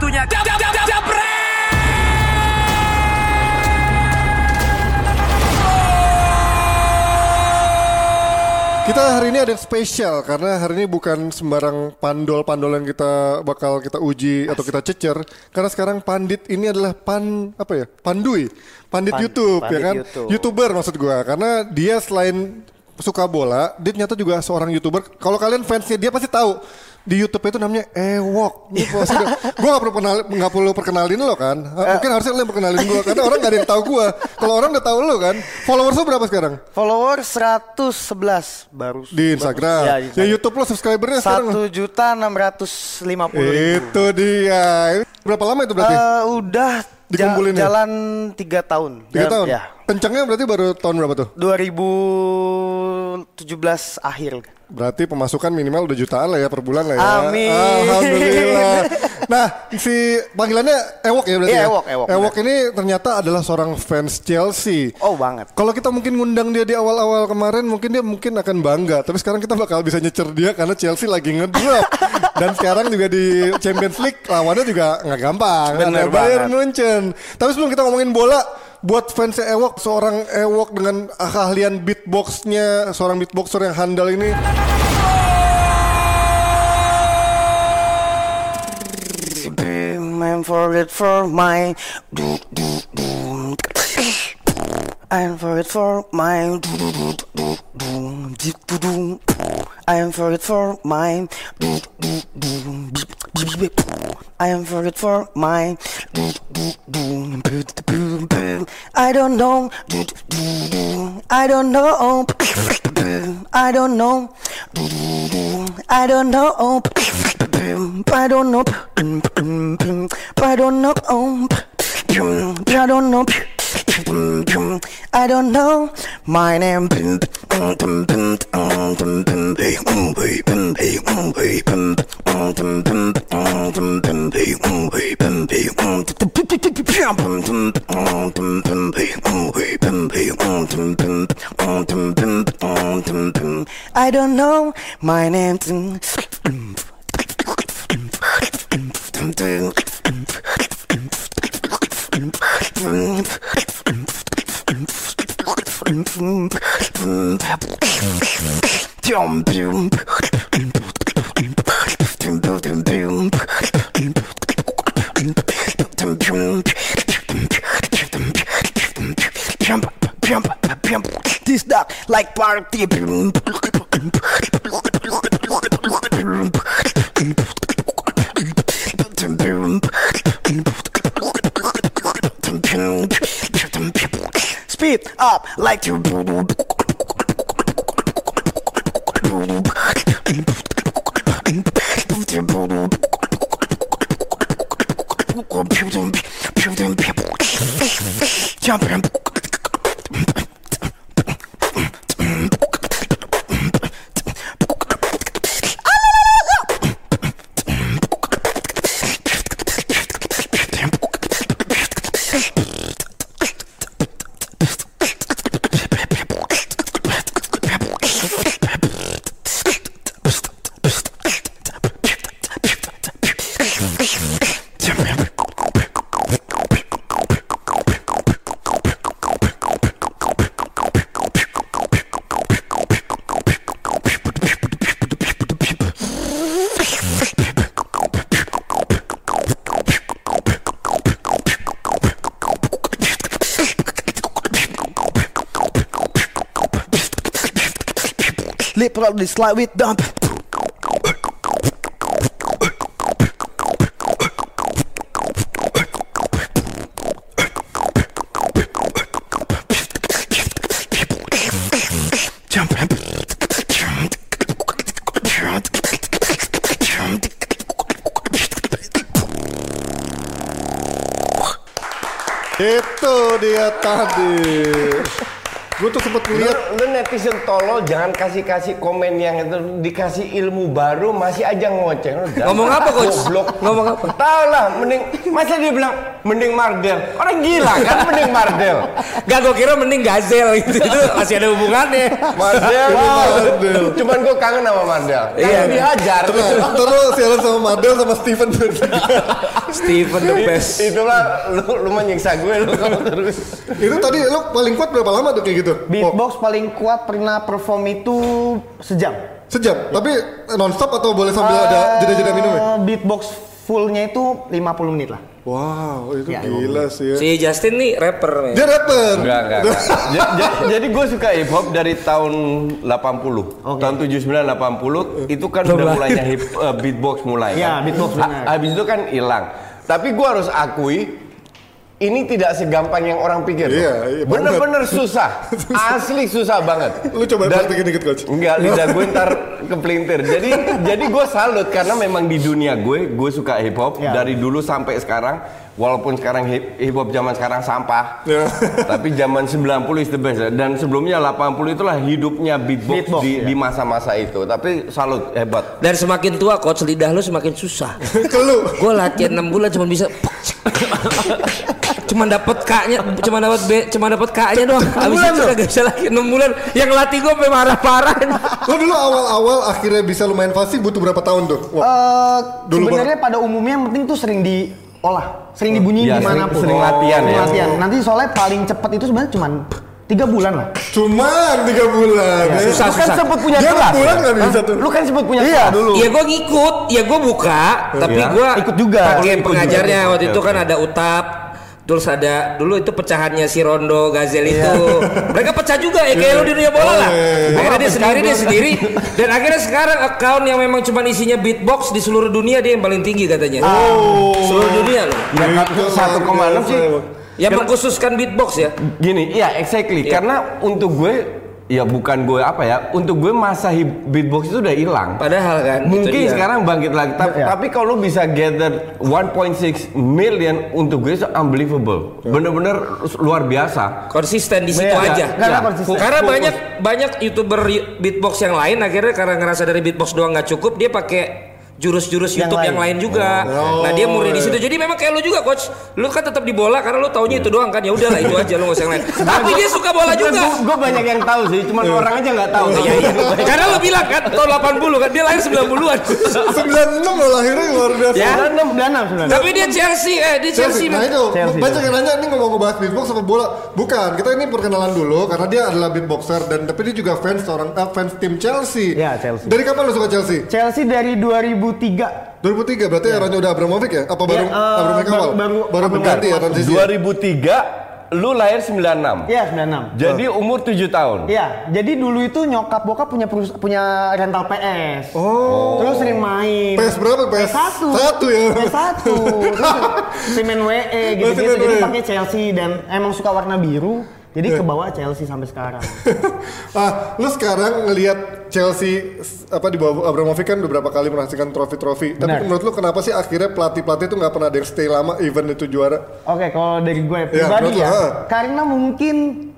Waktunya jam jam jam jam Kita hari ini ada yang spesial karena hari ini bukan sembarang pandol-pandol yang kita bakal kita uji atau kita cecer karena sekarang pandit ini adalah pan apa ya? Pandui. Pandit Pan- YouTube ya pandit kan? YouTube. YouTuber maksud gua karena dia selain suka bola, dia ternyata juga seorang YouTuber. Kalau kalian fansnya dia pasti tahu di YouTube itu namanya Ewok. Udah- gua gak perlu kenal, nggak perlu perkenalin lo kan? Eh. Mungkin harusnya lo yang perkenalin gua karena orang gak ada yang tahu gua. Kalau orang udah tahu lo kan, followers lo berapa sekarang? Follower 111 baru di Instagram. Ya, Ya, di Instagram. YouTube lo subscribernya sekarang. Satu juta enam ratus lima puluh. Itu dia. Berapa lama itu berarti? Eh, udah Dikumpulin ya? jalan tiga tahun. Tiga Jalan- tahun. Ya. Kencangnya berarti baru tahun berapa tuh? 2017 akhir. Berarti pemasukan minimal udah jutaan lah ya per bulan lah ya. Amin. Alhamdulillah. nah, si panggilannya Ewok ya berarti Iya, ya? Ewok, Ewok, ini ternyata adalah seorang fans Chelsea. Oh banget. Kalau kita mungkin ngundang dia di awal-awal kemarin mungkin dia mungkin akan bangga. Tapi sekarang kita bakal bisa nyecer dia karena Chelsea lagi ngedrop. Dan sekarang juga di Champions League lawannya juga nggak gampang. Bener Ada Bayern. Munchen. Tapi sebelum kita ngomongin bola, buat fans Ewok seorang Ewok dengan keahlian beatboxnya seorang beatboxer yang handal ini. I'm for my I'm for it for my I am for it for my. I am for it for my. I don't know. I don't know. I don't know. I don't know. I don't know. I don't know. I don't know. I don't know my name. I don't know my name. This dog like party. feet up like to. Probably slide with dump. Jump. Itu dia tadi. Gue tuh sempet Lu, ngeliat lu netizen tolol jangan kasih-kasih komen yang itu dikasih ilmu baru masih aja ngoceh Ngomong apa, Coach? Ngomong apa? Tahu lah mending masa dia bilang mending Mardel orang gila kan mending Mardel Gak gue kira mending gazel gitu. Itu masih ada hubungannya. Mardel Mardel. cuman gue kangen sama Mardel Iya. iya dihajar Tenang, terus siaran sama Madel sama Steven Steven the best. itulah lu, lu menyiksa gue lu kalau terus Itu tadi lu paling kuat berapa lama tuh kayak gitu? Oh, Beatbox paling kuat pernah perform itu sejam. sejam, tapi nonstop atau boleh sambil ada jeda-jeda minum ya? Beatbox fullnya itu 50 menit lah. Wow, itu Ya, gila sih ya. Si Justin nih rapper. men. Dia rapper. Enggak, enggak. enggak. Ja- ja- jadi gue suka hip hop dari tahun 80. Tahun 79 80 itu kan udah mulainya hip eh, beatbox mulai. Iya, kan. beatbox benar. Habis itu kan hilang. Tapi gue harus akui ini tidak segampang yang orang pikir. Iya, iya, Bener-bener susah. Asli susah banget. Lu coba Dan- praktekin dikit coach. Enggak, lidah gue ntar kepelintir. Jadi jadi gue salut karena memang di dunia gue, gue suka hip hop Ya. dari dulu sampai sekarang. Walaupun sekarang hip, hip hop zaman sekarang sampah, Ya. tapi zaman 90 is the best. Dan sebelumnya 80 itulah hidupnya beatbox, Beatbox, di, ya. di masa-masa itu. Tapi salut, hebat. Dan semakin tua coach lidah lu semakin susah. Ke lu. Gue latihan 6 bulan cuma bisa cuma dapat K-nya, cuma dapat B, cuma dapat K-nya doang. Habis bulan itu kagak bisa lagi 6 bulan. Yang latih gue sampai marah-parah. Lu dulu awal-awal akhirnya bisa lumayan fasih butuh berapa tahun tuh? Wah, Eh, Dulu sebenarnya pada umumnya yang penting tuh sering diolah, sering dibunyiin Ya, sering- di mana pun. sering latihan Sering ya. latihan. Nanti soalnya paling cepat itu sebenarnya cuma tiga bulan lah. cuman tiga bulan. ya. susah, Lu kan susah. sempat punya Dia kelas. pulang ya? nggak bisa tuh? Lu kan sempat punya Iya, kelas dulu. Ya gue ngikut, ya gue buka, tapi Iya. gue Ikut juga. Pakai pengajarnya juga. waktu itu kan ada utap, terus ada dulu itu pecahannya si Rondo Gazel itu. Mereka pecah juga ya kayak lu di dunia bola Oh, lah. iya, iya. Akhirnya dia sendiri dia sendiri dan akhirnya sekarang account yang memang cuma isinya beatbox di seluruh dunia dia yang paling tinggi katanya. Oh. Seluruh dunia loh. Ya, Gitu, 1,6 sih. Yang mengkhususkan beatbox ya. Gini, iya exactly. Iya. Karena untuk gue, ya bukan gue apa ya, untuk gue masa beatbox itu udah hilang. Padahal kan Mungkin sekarang bangkit lagi. Ta- Ya. Tapi kalau lu bisa gather 1.6 million untuk gue itu unbelievable. Bener-bener luar biasa. konsisten di situ Iya, aja. karena Ya. konsisten. Karena banyak banyak youtuber beatbox yang lain akhirnya karena ngerasa dari beatbox doang nggak cukup dia pakai jurus-jurus Yang YouTube lain. yang lain juga. Oh. Nah dia murni di situ. Jadi memang kayak lu juga coach. Lu kan tetap di bola karena lu taunya itu doang kan. Ya udahlah itu aja lu nggak usah yang lain. Tapi dia suka bola juga. Gue banyak yang tahu sih, cuman orang aja nggak tahu. Iya, iya. Karena lu bilang kan tahun 80 kan dia lahir 90-an. 96 loh lahirnya luar biasa. Ya. Bulan enam, bulan enam sebenarnya. Tapi dia Chelsea eh dia Chelsea. Nah itu banyak yang nanya ini ngomong ngebahas beatbox apa bola Bukan, kita ini perkenalan dulu Karena dia adalah beatboxer Dan tapi dia juga fans seorang eh, fans tim Chelsea Ya, Chelsea. Dari kapan lu suka Chelsea? Chelsea dari 2003. 2003 berarti eranya udah Abramovich ya? Apa baru Ya, eh, Abramovich baru- awal? baru- baru baru berganti ya transisi 2003, lu lahir 96. Iya, 96. Jadi umur 7 tahun. Iya, jadi dulu itu nyokap bokap punya perus- punya rental PS. Oh. Terus sering main. PS berapa? PS satu. satu ya? PS satu. Terus semen WE gitu, Oh, gitu. semen Jadi WE. pakai Chelsea dan emang suka warna biru. Jadi Iya. ke bawah Chelsea sampai sekarang. ah, lu sekarang ngelihat Chelsea apa di bawah Abramovich kan beberapa kali menghasilkan trofi-trofi. Tapi menurut lu kenapa sih akhirnya pelatih-pelatih itu nggak pernah ada yang stay lama even itu juara? Oke, kalau dari gue Iya, pribadi lo, ya, ah. karena mungkin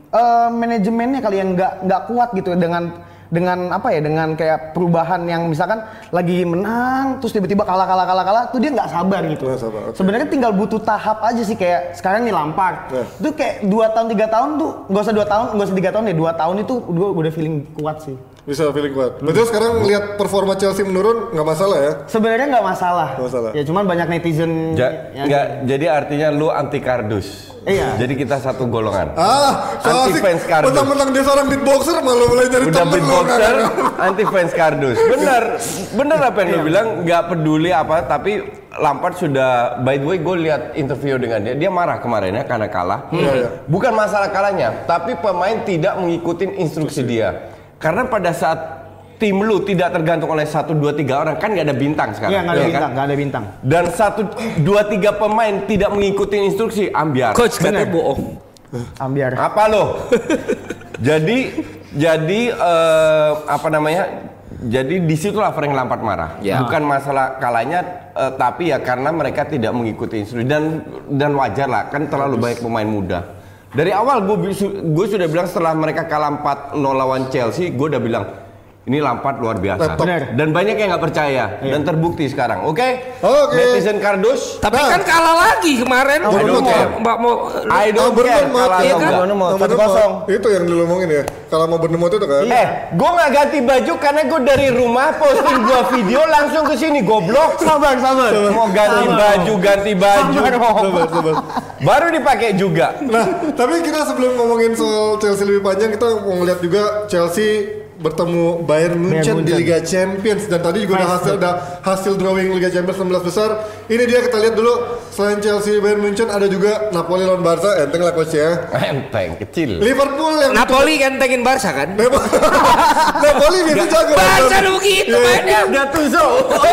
eh, manajemennya kali yang nggak nggak kuat gitu dengan dengan apa ya dengan kayak perubahan yang misalkan lagi menang terus tiba-tiba kalah kalah kalah kalah tuh dia nggak sabar gitu. Nggak sabar, oke. Sebenarnya tinggal butuh tahap aja sih kayak sekarang nih Lampard. Ya. Itu kayak dua tahun tiga tahun tuh nggak usah dua tahun nggak usah tiga tahun deh dua tahun itu gue udah feeling kuat sih. Bisa feeling kuat. Berarti lu sekarang ngelihat performa Chelsea menurun nggak masalah ya? Sebenarnya nggak masalah. Nggak masalah. Ya cuman banyak netizen. Ja- yang- nggak, jadi artinya lu anti kardus. Iya. Jadi kita satu golongan. Ah, Anti asik. fans kardus. Mentang-mentang dia seorang beatboxer malah mulai nyari Udah beatboxer, kan? anti fans kardus. Bener, bener apa yang lu Iya. bilang? Nggak peduli apa, tapi Lampard sudah. By the way, gue lihat interview dengan dia. Dia marah kemarin ya karena kalah. Iya, iya. Bukan masalah kalahnya, tapi pemain tidak mengikuti instruksi dia. Karena pada saat tim lu tidak tergantung oleh satu dua tiga orang kan nggak ada bintang sekarang. Iya nggak ada ya bintang, kan? nggak ada bintang. Dan satu dua tiga pemain tidak mengikuti instruksi ambiar. Coach katanya bohong. Ambiar. Apa lo? jadi jadi eh, apa namanya? Jadi di situlah Frank Lampard marah. Ya. Bukan masalah kalahnya, eh, tapi ya karena mereka tidak mengikuti instruksi dan dan wajar lah kan terlalu banyak pemain muda. Dari awal gue sudah bilang setelah mereka kalah 4-0 lawan Chelsea, gue udah bilang ini Lampard luar biasa. Benar. Dan banyak yang nggak percaya dan terbukti sekarang. Oke? Oke. Netizen kardus. Tapi Nah. kan kalah lagi kemarin. I don't care. Mbak mau I don't Oh, care kalah Iya kan? satu kosong. Itu yang dulu ngomongin ya. Kalau mau Bournemouth itu kan. Eh, gue nggak ganti baju karena gue dari rumah posting dua video langsung ke sini goblok. Sabar, sabar. Mau ganti Sabar. baju, ganti baju. Sabar, sabar. Baru dipakai juga. Nah, tapi kita sebelum ngomongin soal Chelsea lebih panjang, kita mau ngeliat juga Chelsea bertemu Bayern Munchen di Munchen. Liga Champions dan tadi juga ada hasil ada hasil drawing Liga Champions 16 besar. Ini dia kita lihat dulu selain Chelsea Bayern Munchen ada juga Napoli lawan Barca, enteng lah coach ya. Enteng, kecil. Liverpool yang Napoli kan tengin Barca kan? Napoli biasa jago. Barca udah begitu Iya, mainnya. Gattuso.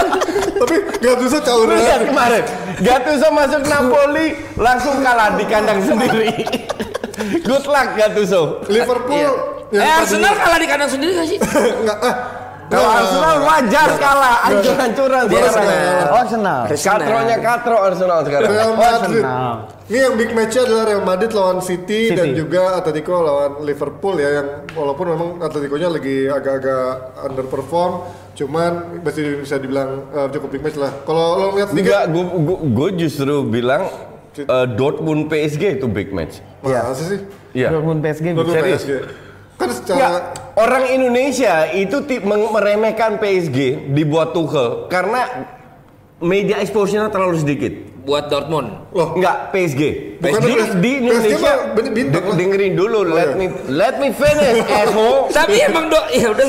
Tapi bisa cauran. lihat kemarin. Gattuso masuk Napoli langsung kalah di kandang sendiri. Good luck Gattuso. Liverpool Eh Arsenal kalah di kandang sendiri gak sih? nggak ah Kalau nggak. Arsenal wajar kalah, hancur-hancuran Dia sekarang. Arsenal. Oh, Arsenal. Katronya katro Arsenal sekarang. Real Madrid. Arsenal. Ini yang big match-nya adalah Real Madrid lawan City, City. dan juga Atletico lawan Liverpool ya yang walaupun memang Atletico-nya lagi agak-agak underperform, cuman masih bisa dibilang eh, cukup big match lah. Kalau lo lihat Enggak, sedikit, gue justru bilang eh, Dortmund PSG itu big match. masa sih? Iya. Dortmund PSG. Dortmund serius. PSG. Kan secara Enggak, orang Indonesia itu meremehkan PSG dibuat Tuchel karena media exposure-nya terlalu sedikit. Buat Dortmund. loh Enggak, PSG. Bukan di, PSG. di Indonesia PSG bintang de- dengerin dulu, Oh, let iya. me let me finish, Evo. Tapi emang do ya udah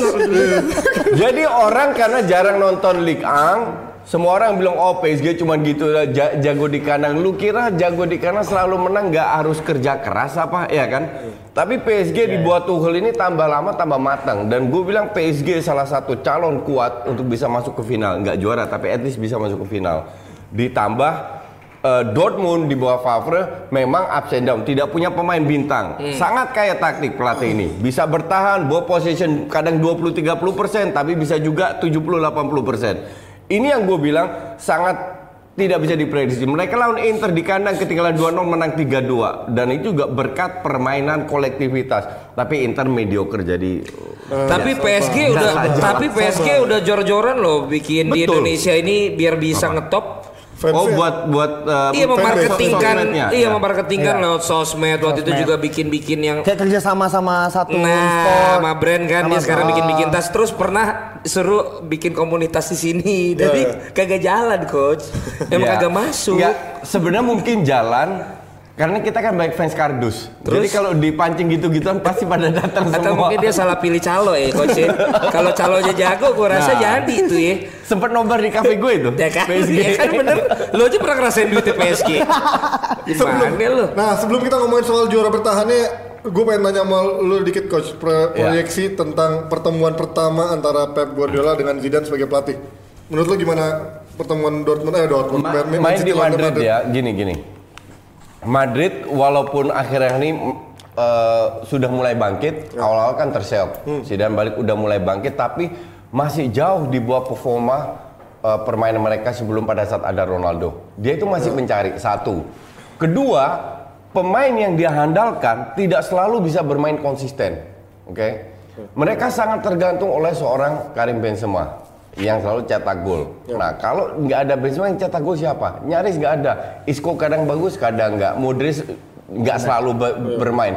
Jadi orang karena jarang nonton Ligue 1, semua orang bilang oh PSG cuma gitu ja- jago di kandang. Lu kira jago di kandang selalu menang nggak harus kerja keras apa ya kan? Tapi PSG dibuat Tuchel ini tambah lama tambah matang dan gue bilang PSG salah satu calon kuat untuk bisa masuk ke final, nggak juara tapi at least bisa masuk ke final. Ditambah eh, Dortmund di bawah Favre memang ups and down, tidak punya pemain bintang. Sangat kaya taktik pelatih ini. Bisa bertahan, ball position kadang 20-30% tapi bisa juga 70-80%. Ini yang gue bilang sangat tidak bisa diprediksi. Mereka lawan Inter di kandang ketinggalan 2-0 menang 3-2 dan itu juga berkat permainan kolektivitas. Tapi Inter mediocre jadi Tapi PSG udah tapi PSG udah jor-joran loh bikin di Betul. Indonesia ini biar bisa ngetop. Fans Oh buat buat uh, Iya memarketingkan, iya Ya. memarketingkan Iya. lewat sosmed. Waktu itu juga bikin-bikin yang Kayak kerja sama sama satu Nah, sport. sama brand kan Sama dia sekarang bikin-bikin tas terus pernah suruh bikin komunitas di sini. Tapi kagak jalan, coach. Emang Ya. kagak masuk. Sebenarnya mungkin jalan karena kita kan baik fans kardus. Jadi Terus? kalau dipancing gitu-gituan pasti pada datang Atau semua. mungkin dia salah pilih calo ya, coach. ya. Kalau calonya jago, gua rasa Nah. jadi itu ya. Sempat nobar di kafe gue itu. Ya kan, PSG. ya kan bener. Lo aja pernah ngerasain duitnya PSG. Gimana lo? Nah, sebelum kita ngomongin soal juara bertahannya, gue pengen tanya sama lu dikit coach pro- Ya. proyeksi tentang pertemuan pertama antara Pep Guardiola dengan Zidane sebagai pelatih. Menurut lu gimana pertemuan Dortmund eh Dortmund Ma- Man main City di Madrid ya, gini gini. Madrid walaupun akhirnya ini eh, sudah mulai bangkit, awal-awal kan terseok. Zidane balik udah mulai bangkit, tapi masih jauh di bawah performa eh, permainan mereka sebelum pada saat ada Ronaldo. Dia itu masih mencari satu. Kedua, pemain yang dia handalkan tidak selalu bisa bermain konsisten. Oke, mereka sangat tergantung oleh seorang Karim Benzema yang selalu cetak gol. Nah, kalau nggak ada Benzema yang cetak gol siapa? Nyaris nggak ada. Isco kadang bagus, kadang nggak. Modric nggak selalu be- bermain.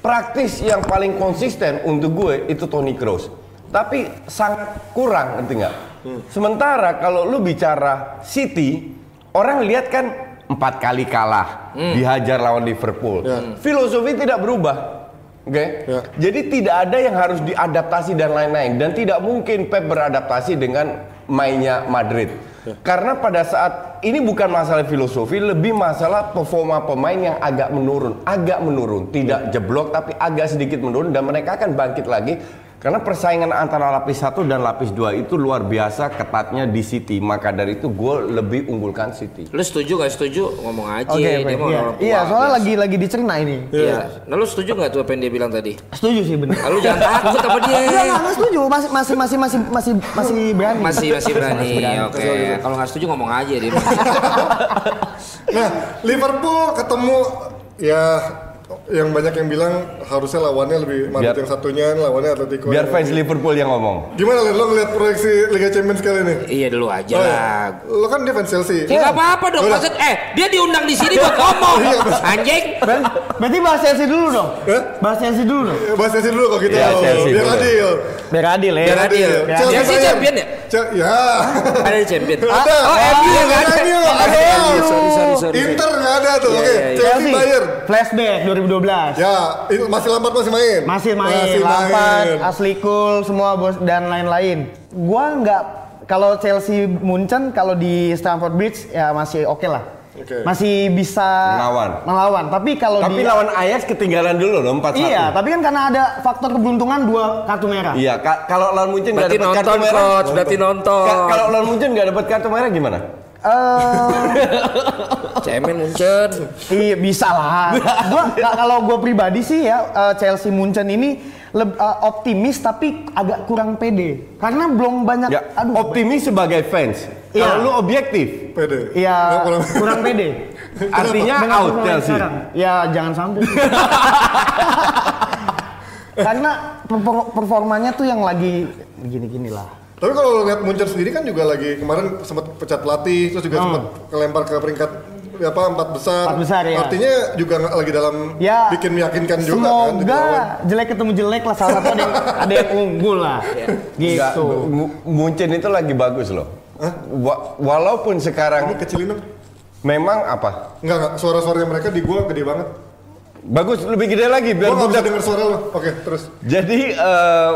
Praktis yang paling konsisten untuk gue itu Toni Kroos. Tapi sangat kurang, ngerti nggak? Sementara kalau lu bicara City, orang lihat kan empat kali kalah, dihajar lawan Liverpool. Filosofi tidak berubah. Oke, Ya. jadi tidak ada yang harus diadaptasi dan lain-lain. Dan tidak mungkin Pep beradaptasi dengan mainnya Madrid. Karena pada saat ini bukan masalah filosofi, lebih masalah performa pemain yang agak menurun, agak menurun, tidak jeblok tapi agak sedikit menurun. Dan mereka akan bangkit lagi karena persaingan antara lapis satu dan lapis dua itu luar biasa ketatnya di City. Maka dari itu gue lebih unggulkan City. Lu setuju gak setuju? Ngomong aja. Oke, dia mau iya. orang tua. Iya, soalnya lagi lagi dicerna ini. Iya. Nah, lu setuju gak tuh apa yang dia bilang tadi? Setuju sih bener. Lalu jangan takut sama dia. Enggak, enggak, setuju. Masih masih masih masih masih masih berani. Masih masih berani. Oke. Kalau nggak setuju ngomong aja dia. Nah, Liverpool ketemu ya yang banyak yang bilang harusnya lawannya lebih Madrid Biar- yang satunya, lawannya Atletico. Biar yang- fans Liverpool yang ngomong. Gimana Len, lo ngeliat proyeksi Liga Champions kali ini? Iya dulu aja Oh, lah. ya. Lo kan dia fans Chelsea. Ya nggak apa-apa dong. Udah. Maksud, eh dia diundang di sini buat ngomong. Anjing. Ber- Berarti bahas Chelsea dulu dong. Hah? Bahas Chelsea dulu dong. Eh, Bahas Chelsea dulu kok gitu. Iya, Chelsea Biar dulu. adil. Biar adil ya. Biar adil. Chelsea Chelsea champion ya? Ya. Ada di champion. Ada. Oh, MU yang ada. MU, Oh, ada. Sorry, sorry, sorry. Inter nggak ada tuh. Iya, Oke, iya, iya. Chelsea Bayern. Flashback 2012. Ya, masih Lampard masih main. Masih main, Masih Lampard. Asli Cool, semua bos dan lain-lain. Gua nggak kalau Chelsea Munchen kalau di Stamford Bridge ya masih oke lah. Oke. Masih bisa Melawan. Melawan. Tapi kalau Tapi di lawan Ajax ketinggalan dulu loh 4-1. Iya, tapi kan karena ada faktor keberuntungan dua kartu merah. Iya, ka- kalau lawan Munchen nggak dapat kartu merah. coach, berarti nonton. Ka- kalau lawan Munchen nggak dapat kartu merah gimana? Eh, Cemen Munchen. iya bisa lah. Gua ka- kalau gue pribadi sih ya eh, Chelsea Munchen ini leb- eh, optimis tapi agak kurang pede karena belum banyak. Ya, aduh, optimis sebagai fans. Iya. Kalau lu objektif, Pede. Iya kurang- kurang pede. artinya out Chelsea. sekarang. Ya jangan sampai. Karena perfor- performanya tuh yang lagi gini-gini lah. Tapi kalau lo lihat Munchen sendiri kan juga lagi kemarin sempat pecat pelatih, terus juga Hmm. sempat kelempar ke peringkat apa empat besar. Empat besar, ya. Artinya juga lagi dalam Ya bikin meyakinkan juga kan. Semoga jelek ketemu jelek lah salah satu ada yang, ada yang unggul lah. Nggak, Gitu. Mu- Munchen itu lagi bagus loh. Wa- walaupun sekarang kecilin dong. memang apa? Enggak enggak suara-suaranya mereka di gua gede banget. Bagus lebih gede lagi biar Gua bisa denger suara lo. Oke terus. Jadi eh,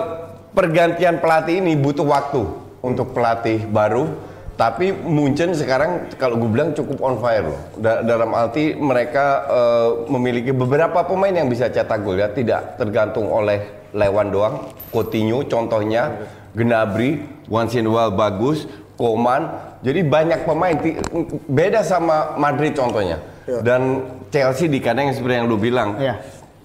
pergantian pelatih ini butuh waktu untuk pelatih baru. Tapi Munchen sekarang kalau gue bilang cukup on fire loh. Da- dalam arti mereka eh, memiliki beberapa pemain yang bisa cetak gol ya, tidak tergantung oleh Lewan doang. Coutinho contohnya, Gnabry, once in a while bagus, Koman. Jadi banyak pemain beda sama Madrid contohnya. Dan Chelsea di kandang yang seperti yang lu bilang Iya.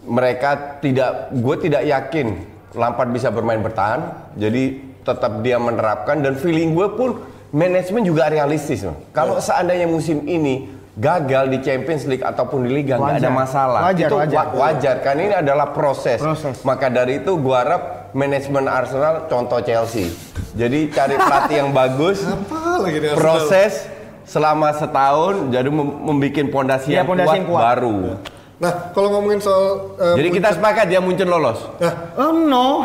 mereka tidak gue tidak yakin Lampard bisa bermain bertahan jadi tetap dia menerapkan dan feeling gue pun manajemen juga realistis kalau Iya. seandainya musim ini gagal di Champions League ataupun di Liga nggak ada masalah Wajar, itu wajar. wa- wajar kan ini adalah proses. Proses. maka dari itu gue harap manajemen Arsenal contoh Chelsea jadi cari pelatih yang bagus proses selama setahun jadi mem- membuat pondasi Iya, yang kuat, yang kuat. baru Nah kalau ngomongin soal eh, jadi kita sepakat ya Munchen lolos Oh no.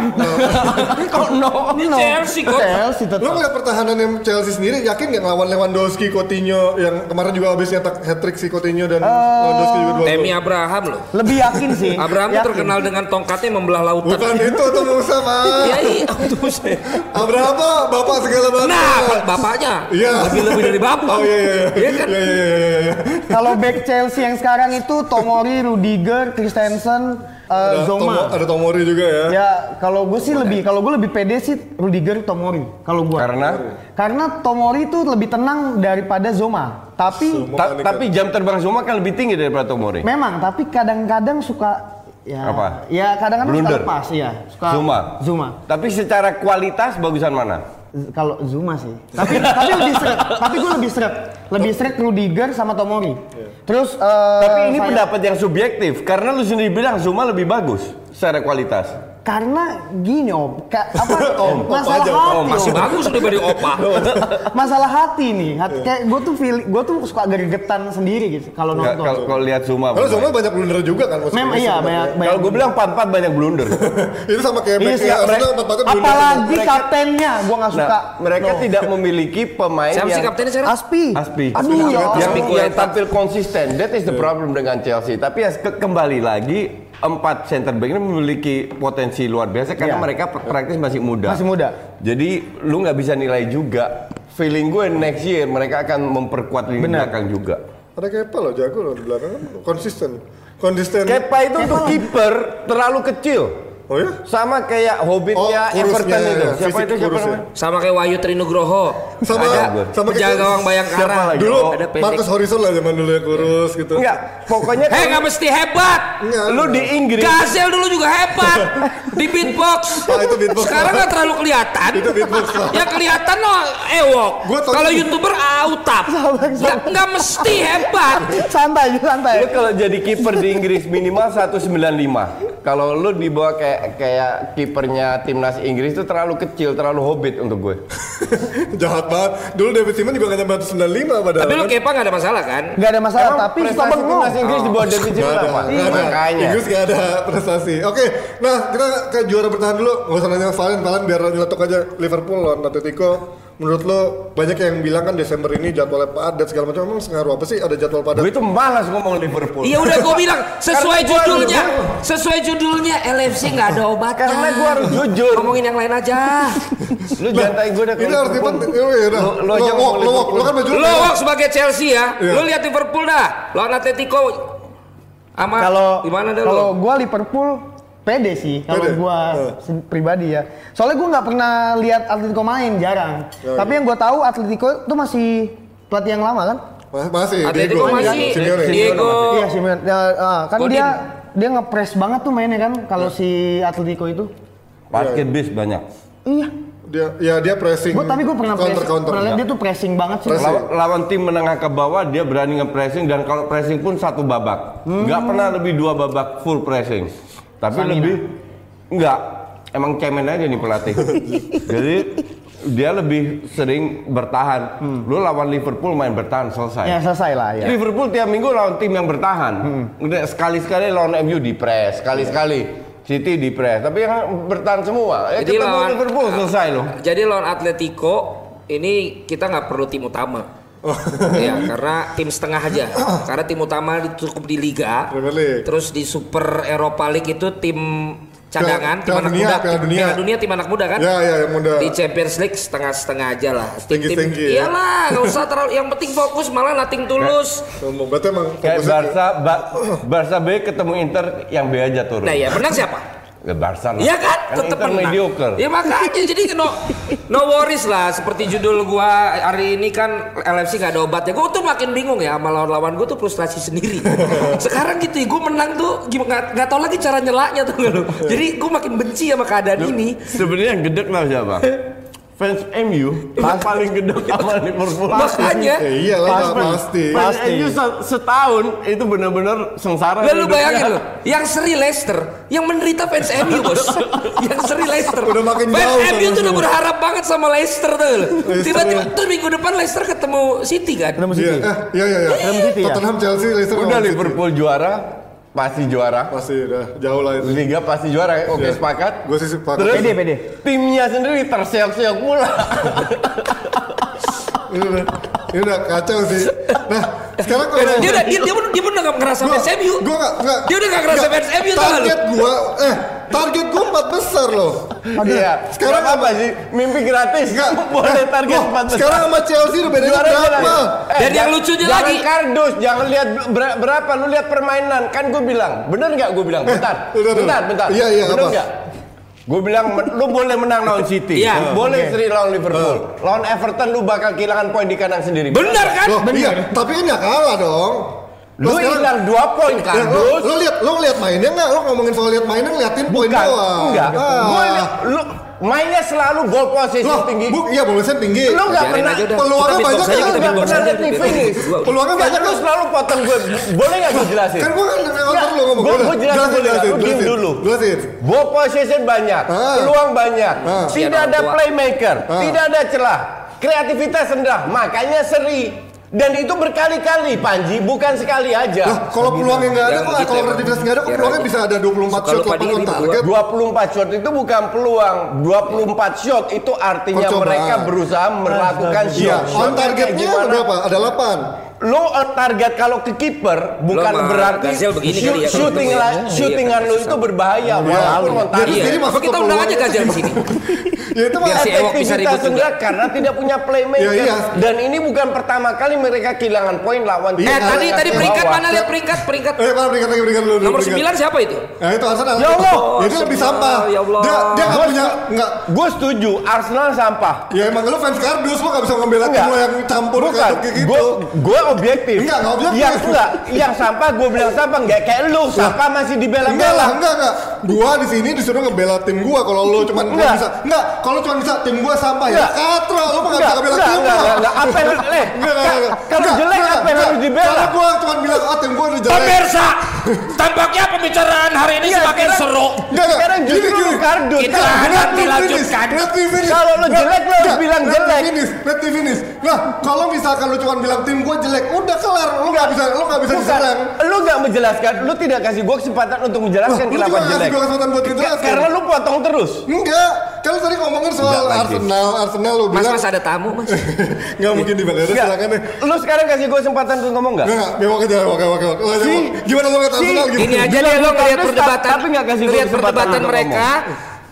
Kok no? Ini Chelsea kok. Chelsea tetap. Lo ngeliat pertahanan yang Chelsea sendiri yakin nggak ngelawan Lewandowski, Coutinho yang kemarin juga habis nyetak hat trick si Coutinho dan Lewandowski juga dua Temi. Abraham loh. Lebih yakin sih. Abraham Yakin. terkenal dengan tongkatnya membelah lautan. Bukan itu tuh Musa Iya mah. iya. Terus. Abraham apa? Bapak segala bangsa. Nah, ba- bapaknya. Iya. Lebih lebih dari bapak. Oh iya iya iya. Iya kan? Iya iya iya iya, iya. Kalau back Chelsea yang sekarang itu Tomori, Rudiger, Christensen, eh, Ada Tomo- Zoma. ada Tomori juga ya. Ya kalau gue sih lebih kalau gue lebih pede sih Rudiger Tomori kalau gue. Karena? Karena Tomori itu lebih tenang daripada Zoma. Tapi Zoma. Ta- Mekanik. tapi jam terbang Zuma kan lebih tinggi daripada Tomori. memang tapi kadang-kadang suka ya Apa? Ya kadang-kadang suka lepas iya. Suka Zuma. Zuma. Tapi secara kualitas bagusan mana? Kalau Zuma sih. Tapi tapi lebih seret. Tapi gue lebih seret. Lebih seret Rudiger sama Tomori. Terus eh, Tapi ini saya- pendapat yang subjektif karena lu sendiri bilang Zuma lebih bagus secara kualitas. Karena gini om, ka- apa Om, masalah aja, hati Oh, masih Om. bagus daripada opa. masalah hati nih hati, kayak gue tuh feel gue tuh suka gregetan sendiri gitu kalau Nggak, nonton Kalau kalau lihat Zuma. Karena bermain. Zuma banyak blunder juga kan. memang iya banyak banyak Kalau gue bilang empat-empat banyak blunder. Itu sama kayak Iya, sih, empat-empatnya blunder. apalagi Mereka- kaptennya gue nggak suka Nah, mereka No. tidak memiliki pemain Siapa sih yang kaptennya sekarang? Aspi Aspi. aduh ya yang, Aspi yang tampil konsisten. That is the problem dengan Chelsea. Tapi ya ke- kembali lagi empat center back ini memiliki potensi luar biasa karena Iya. mereka pr- praktis masih muda. Masih muda. Jadi lu nggak bisa nilai juga. Feeling gue next year mereka akan memperkuat lini Benar. belakang juga. Ada Kepa loh jago loh di belakang kan konsisten. Konsisten. Kepa itu untuk kiper terlalu kecil. Oh ya? Sama kayak Hobbitnya Oh, kurusnya, Everton itu. ya, Siapa fisik itu siapa kurus ya. namanya? Sama kayak Wahyu Trinugroho. Sama- ada sama kayak- penjaga gawang Bayangkara. Siapa? Dulu ada pendek. Marcus Horizon lah zaman dulu ya kurus gitu. Enggak, pokoknya Hei, nggak mesti hebat. Enggak, lu di Inggris Gazel dulu juga hebat di beatbox. Ah, itu beatbox. Sekarang nggak terlalu kelihatan. Itu beatbox. Yang kelihatan no ewok. Tau- Kalau youtuber autap. Nggak nggak mesti hebat. santai santai Lu kalau jadi kiper di Inggris minimal 195. Kalau lu dibawa kayak kayak kipernya timnas Inggris itu terlalu kecil, terlalu hobbit untuk gue. Jahat banget. Dulu David Simon juga nggak nyampe 195 padahal. Tapi lu kan? Kepa nggak ada masalah kan? nggak ada masalah Emang tapi prestasi timnas Inggris di bawah David ada, apa? gak ada. Makanya. Inggris gak ada prestasi. Oke, nah kita ke juara bertahan dulu. Gak usah nanya Valen, Valen biar nyeletuk aja Liverpool lawan Atletico. Menurut lo banyak yang bilang kan Desember ini jadwalnya padat segala macam. Emang sengaruh apa sih ada jadwal padat? Gue itu malas ngomong Liverpool. Iya udah gue bilang sesuai judulnya, sesuai judulnya LFC nggak ada obatnya. Karena gua harus jujur. Ngomongin yang lain aja. Lu jangan tanya gue dah Ini harus dipenting. Ya udah. Lu, lu aja Lo- ngomong lo- lo- kan baju Lo Wok, sebagai Chelsea ya, Iya. lo lihat Liverpool dah, lawan Atletico. Ama kalau gimana dah kalau lo? gua Liverpool pede sih kalau Eh. se- pribadi ya soalnya gua nggak pernah lihat Atletico main jarang Ya, tapi yang gua tahu Atletico itu masih pelatih yang lama kan Mas- Masih. Atletico Diego. masih Simeone. Diego. iya sih men. Ya, ah, kan Godin. dia dia ngepres banget tuh mainnya kan kalau si Atletico itu Parkir bis banyak. iya Dia, ya dia pressing. gua tapi gua pernah counter press, counter. pernah lihat dia tuh pressing banget sih Pressing. Lawan, lawan tim menengah ke bawah dia berani nge-pressing dan kalau pressing pun satu babak. Nggak pernah lebih dua babak full pressing. Tapi lebih enggak. Emang cemen aja nih pelatih. Jadi dia lebih sering bertahan. Lu lawan Liverpool main bertahan selesai. ya selesai lah ya Liverpool tiap minggu lawan tim yang bertahan. Udah sekali-sekali lawan MU di press, sekali-sekali City di press. Tapi yang bertahan semua. Ya Jadi ketemu lawan- Liverpool selesai loh. Jadi lawan Atletico ini kita nggak perlu tim utama. Ya karena tim setengah aja. Karena tim utama cukup di Liga. Terus di Super Eropa League itu tim cadangan, tim Piala anak dunia, muda, Piala dunia. Piala dunia tim anak muda kan? Ya, ya, yang muda. Di Champions League setengah-setengah aja lah. Tinggi-tinggi ya. Iyalah, nggak usah terlalu. Yang penting fokus malah nating tulus. Berarti emang Kayak Barca, ba, Barca B ketemu Inter yang B aja turun. Nah ya menang siapa? Ya Barca lah. Iya kan, tetap Inter menang. mediocre. Ya makanya jadi no no worries lah. Seperti judul gua hari ini kan LFC gak ada obatnya. Gua tuh makin bingung ya sama lawan-lawan gua tuh frustrasi sendiri. Sekarang gitu ya, gua menang tuh gimana nggak tahu lagi cara nyelaknya tuh. Jadi gua makin benci sama keadaan ini. Sebenarnya yang gedek lah siapa? Fans MU yang paling gedek sama Liverpool. Makanya Ya iyalah Fans- pasti. Fans MU se- setahun itu benar-benar sengsara. Lalu hidupnya. bayangin loh, yang seri Leicester, yang menderita fans MU bos, yang seri Leicester. Udah makin fans jauh MU sama tuh udah berharap banget sama Leicester tuh. Tiba-tiba ya. tuh minggu depan Leicester ketemu City kan. Ketemu Iya, City. eh, iya, iya, iya. Ketemu City ya? Tottenham, Chelsea, Leicester, Udah. Liverpool juara, pasti juara. Pasti udah jauh lah itu. Liga pasti juara. Oke Iya. sepakat. Gue sih sepakat. Terus Pede, pede. timnya sendiri terseok-seok pula. Ini udah, ini udah kacau sih. Nah, sekarang kalau Dia udah dia, dia pun dia pun udah gak ngerasa fans MU. Gue gak, gak, Dia udah gak ngerasa fans MU tau? Target gue, eh, target gue empat besar loh. Iya. Sekarang Sekarang apa sih? Mimpi gratis. Enggak. Boleh target Loh, empat besar. Sekarang sama Chelsea udah bedanya Juara berapa? Eh, Dan yang lucunya jangan lagi- kardus, jangan lihat ber- berapa, lu lihat permainan. Kan gue bilang, bener nggak gue bilang? Bentar, bentar, bentar. Iya, iya, apa? nggak? Gue bilang, lu boleh menang lawan City, Iya. boleh seri lawan Liverpool, lawan Everton lu bakal kehilangan poin di kandang sendiri. Bener kan? Loh, iya, tapi kan gak kalah dong. Lu hilang dua poin Ya, kardus. lo, lo lihat, lo lihat mainnya nggak? Lo ngomongin soal lihat mainnya ngeliatin poin doang. enggak. Ah. Gue liat, lu mainnya selalu ball position Loh, tinggi. bu, iya boleh tinggi. Lu nggak pernah peluangnya banyak kan? kita nggak pernah lihat di finish. Peluangnya Nggak, banyak lu kan? selalu potong gue. Boleh nggak gue jelasin? Kan gue kan nonton lo ngomong. Gue jelasin jelasin, dulu. jelasin, Lu diem dulu. Jelasin. Ball possession banyak, Ah. peluang banyak, Ah. tidak Kasihan ada playmaker, Ah. tidak ada celah, kreativitas rendah, makanya seri. Dan itu berkali-kali, Panji, bukan sekali aja. Lah, kalau peluangnya nggak ada, kok kalau kreativitas nggak ada, kok Biar peluangnya bisa ada 24 Suka shot, lupa 80 diri on berdua. target. 24 shot itu bukan peluang. 24 shot itu artinya Percobaan. mereka berusaha melakukan shot. Iya, on targetnya berapa? Ada 8. Lo on target kalau ke kiper bukan Lo berarti Gazel begini shoot- kali ya, shooting ketemu la- ya. shootingan Iya, lo itu berbahaya walaupun on target. sendiri Iya. masuk Kita undang aja. Gazel di sini. Ya itu Biar si Ewok bisa ribut Efektivitas juga. enggak karena tidak punya playmaker. Ya, iya. Dan ini bukan pertama kali mereka kehilangan poin lawan Eh Iya, tadi iya, tadi iya. peringkat mana lihat peringkat peringkat Eh, mana peringkat lagi peringkat dulu. nomor peringkat. 9 siapa itu? Nah itu Arsenal. Ya Allah. Ya, itu lebih sampah. Ya Allah. Dia dia nggak punya nggak. Gue setuju, Arsenal sampah. Ya emang lu fans kardus lu nggak bisa ngebela tim Enggak. yang campur kayak gitu. gue gue objektif. Enggak, enggak objektif. Yang enggak, yang sampah gue bilang sampah enggak kayak lu, sampah masih Enggak lah, dibela-bela. enggak enggak. Gua di sini disuruh ngebela tim gua kalau lu cuma bisa. Enggak, kalau cuma bisa tim gua sampah ya. Katro, lu Enggak, bisa ngebela tim lu. enggak, enggak. Apa yang eh, Enggak, enggak, enggak. kalau jelek apa yang harus dibela? Kalau gua cuma bilang ah tim gua udah jelek. Pemirsa, tampaknya pembicaraan hari ini Iya, semakin sekarang- seru. Enggak, enggak. Sekarang justru gini. kardus. Kita nanti lanjutkan. let me finish. Kalau lu Let- jelek, lu harus bilang jelek. finish, Let me finish. Nah, kalau misalkan lu cuma bilang tim gua jelek, udah kelar. Lu nggak bisa, lu nggak bisa diserang. lu nggak menjelaskan, lu tidak kasih gue kesempatan untuk menjelaskan kenapa juga ngasih jelek. gua kesempatan buat menjelaskan. Karena lu potong terus. Enggak, kan lu tadi ngomongin soal Enggak lagi. Arsenal, Arsenal lu Mas bilang Mas ada tamu Mas. Enggak mungkin di Enggak. silakan deh. Lu sekarang kasih gue kesempatan untuk ngomong nggak? Enggak, enggak, bewok aja. Lu aja, Si- bewok. Gimana lu ngeliat si- Arsenal gitu? Ini aja deh lo ngeliat kardus, perdebatan, tapi nggak kasih ngeliat kesempatan perdebatan mereka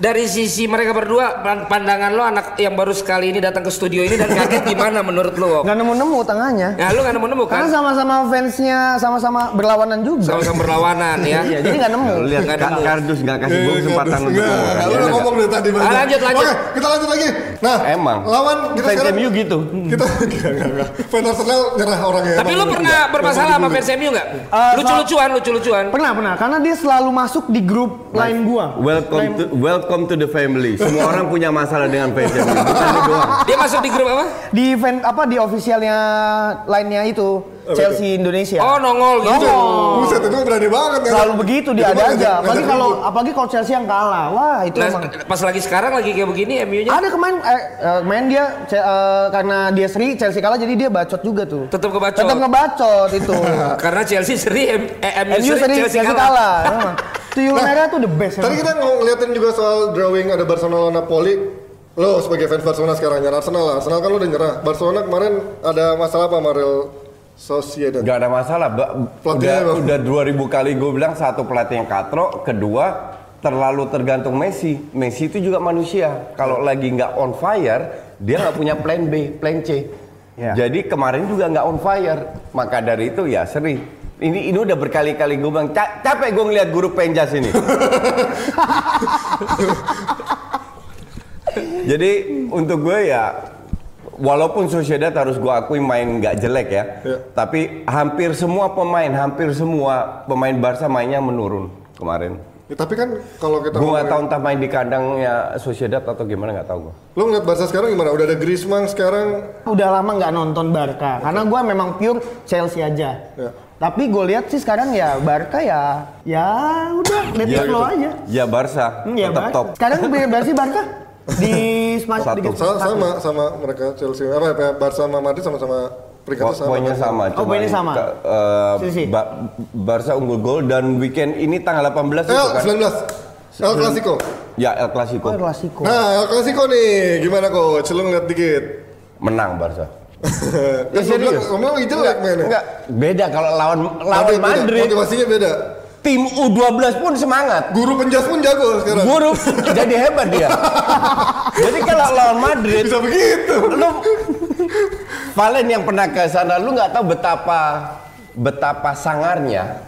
dari sisi mereka berdua pan- pandangan lo anak yang baru sekali ini datang ke studio ini dan kaget gimana menurut lo? Nggak nemu-nemu tengahnya. Ya lu nggak nemu-nemu Karena kan? sama-sama fansnya sama-sama berlawanan juga. Sama-sama berlawanan ya. Iya, jadi nggak nemu. Lihat Ka- nemu. kardus nggak kasih gue kesempatan untuk ngomong. Ya, udah udah. ngomong dari tadi banyak. Ah, lanjut, lanjut. Oke, kita lanjut lagi. Nah, Emang. lawan kita Fans sekarang MU gitu. Kita enggak, enggak, enggak. Fans Arsenal nyerah orangnya. Tapi emang. lu pernah bermasalah sama fans MU nggak? Eh, Lucu-lucuan, lucu-lucuan. Pernah, pernah. Karena dia selalu masuk di grup lain gua. Welcome to welcome to the family. Semua orang punya masalah dengan MU. Bukan lu doang. Dia masuk di grup apa? Di event apa di officialnya lainnya itu Chelsea Indonesia. Oh nongol gitu. Nongol. Buset, itu berani banget kan. Selalu begitu dia ada aja. ngajak- Apalagi kalau apalagi kalau Chelsea yang kalah. Wah, itu Nah, emang. pas lagi sekarang lagi kayak begini MU-nya Ada kemarin eh, eh, main dia eh, karena dia seri Chelsea kalah jadi dia bacot juga tuh. tetap kebacot. Tetap ngebacot itu. Karena Chelsea seri, eh, MU, MU seri, seri Chelsea, Chelsea kalah. kalah. Tuyul merah tuh the best. Tadi kita ngeliatin juga soal drawing ada Barcelona lawan Napoli. Lo sebagai fans Barcelona sekarang nyerah Arsenal lah. Arsenal kan lo udah nyerah. Barcelona kemarin ada masalah apa sama Real Sociedad? Gak ada masalah. Ba- Pelatihnya udah, emang. udah 2000 kali gue bilang satu pelatih yang katro, kedua terlalu tergantung Messi. Messi itu juga manusia. Kalau lagi nggak on fire, dia nggak punya plan B, plan C. Ya. Jadi kemarin juga nggak on fire. Maka dari itu ya seri. Ini ini udah berkali-kali gue bilang "Ca- capek gue ngeliat guru penjas ini. Jadi untuk gue ya walaupun Sociedad harus gue akui main nggak jelek ya, Ya. tapi hampir semua pemain, hampir semua pemain Barca mainnya menurun kemarin. Ya, tapi kan kalau kita Gue nggak tahu entah main di kandangnya Sociedad atau gimana nggak tahu gue. Lo ngeliat Barca sekarang gimana? Udah ada Griezmann sekarang. udah lama nggak nonton Barca karena gua memang pure Chelsea aja. Ya. Tapi gue lihat sih sekarang ya Barca ya ya udah let it flow aja. Ya Barca Hmm, ya tetap Barca. top. Sekarang berapa sih Barca? Di smash Satu. di Sama, sama sama mereka Chelsea. Apa ya? Barca sama Madrid sama-sama peringkatnya sama. Poinnya sama. Oh, poinnya sama. ke- eh, Sisi. Ba- Barca unggul gol dan weekend ini tanggal 18 itu El kan. 19. El Clasico. Ya El Clasico. Oh, Clasico. Nah, El Clasico nih, gimana coach? Lo ngeliat dikit. Menang Barca. Bilang, serius? bilang lagi jelek mainnya. Enggak, beda kalau lawan lawan Madrid beda. Motivasinya beda. Tim U12 pun semangat. Guru penjas pun jago sekarang. Buruk jadi hebat dia. jadi kalau lawan Madrid, Bisa begitu. lu Valen yang pernah ke sana, lu nggak tahu betapa betapa sangarnya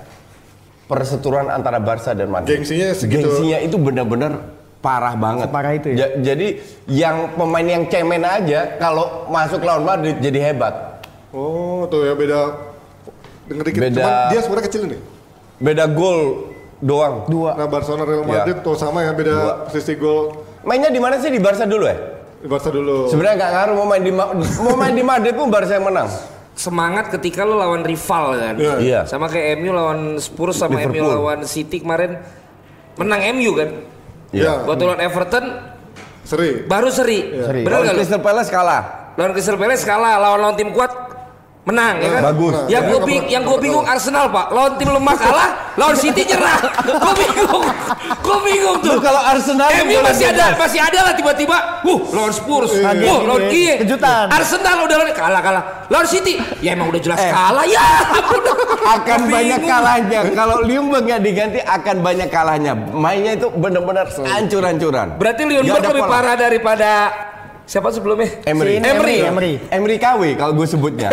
perseteruan antara Barca dan Madrid. Gengsinya segitu. Gengsinya itu benar-benar parah banget. Separah itu ya? Ja- jadi yang pemain yang cemen aja kalau masuk lawan Madrid jadi hebat. Oh, tuh ya beda. Denger dikit. Beda. Cuman dia sebenarnya kecil nih. Beda gol doang. Dua. Nah, Barcelona Real Ya. Madrid tuh sama ya beda Dua. sisi gol Mainnya di mana sih di Barca dulu ya? di Barca dulu. Sebenarnya nggak ngaruh mau main di Ma- mau main di Madrid pun Barca yang menang. Semangat ketika lu lawan rival kan. Iya. Iya. Sama kayak MU lawan Spurs sama MU Liverpool. lawan City kemarin menang MU kan. Iya. Waktu lawan Everton Seri. baru seri. Seri. Benar Lawan nggak lu? Crystal Palace kalah. Lawan Crystal Palace kalah, lawan lawan tim kuat menang ya kan? Bagus. Yang gue Ya, bing, yang gue bingung Arsenal pak, lawan tim lemah kalah, lawan City nyerah. gue bingung, gue bingung tuh. Kalau Arsenal MU masih ada, masih ada lah tiba-tiba, wuh lawan Spurs, Kaget wuh lawan. Kie, Kejutan. Arsenal udah lawan kalah kalah, lawan City, ya emang udah jelas kalah ya. akan banyak kalahnya. Kalau Liumberg nggak diganti akan banyak kalahnya. Mainnya itu benar-benar hancur-hancuran. Berarti ada lebih parah daripada siapa sebelumnya? Emery. Si Emery. Emery. Emery KW kalau gue sebutnya.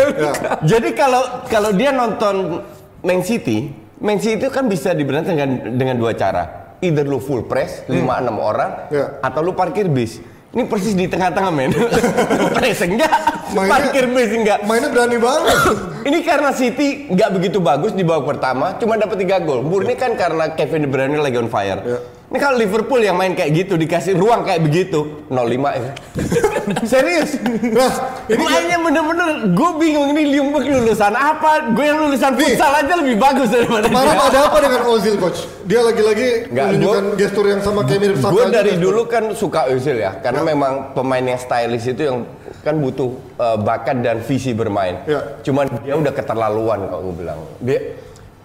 Jadi kalau kalau dia nonton Man City, Man City itu kan bisa dibenarkan dengan dengan dua cara. Either lu full press 5 6 orang Ya. atau lu parkir bis. Ini persis di tengah-tengah men. press enggak, Mainnya- parkir bis enggak. Mainnya berani banget. Ini karena City nggak begitu bagus di babak pertama, cuma dapat 3 gol. Murni kan karena Kevin De Bruyne lagi on fire. Ya. Ini kalau Liverpool yang main kayak gitu dikasih ruang kayak begitu 0-5 ya. Serius. Nah, ini Mainnya bener-bener gue bingung ini Liumberg lulusan apa? Gue yang lulusan futsal aja lebih bagus daripada kemarin ada apa dengan Ozil coach? Dia lagi-lagi menunjukkan gestur yang sama kayak mirip Saka Gue dari gestur. dulu kan suka Özil ya, karena memang pemain yang stylish itu yang kan butuh uh, bakat dan visi bermain. Ya. Cuman dia udah keterlaluan kalau gue bilang. Dia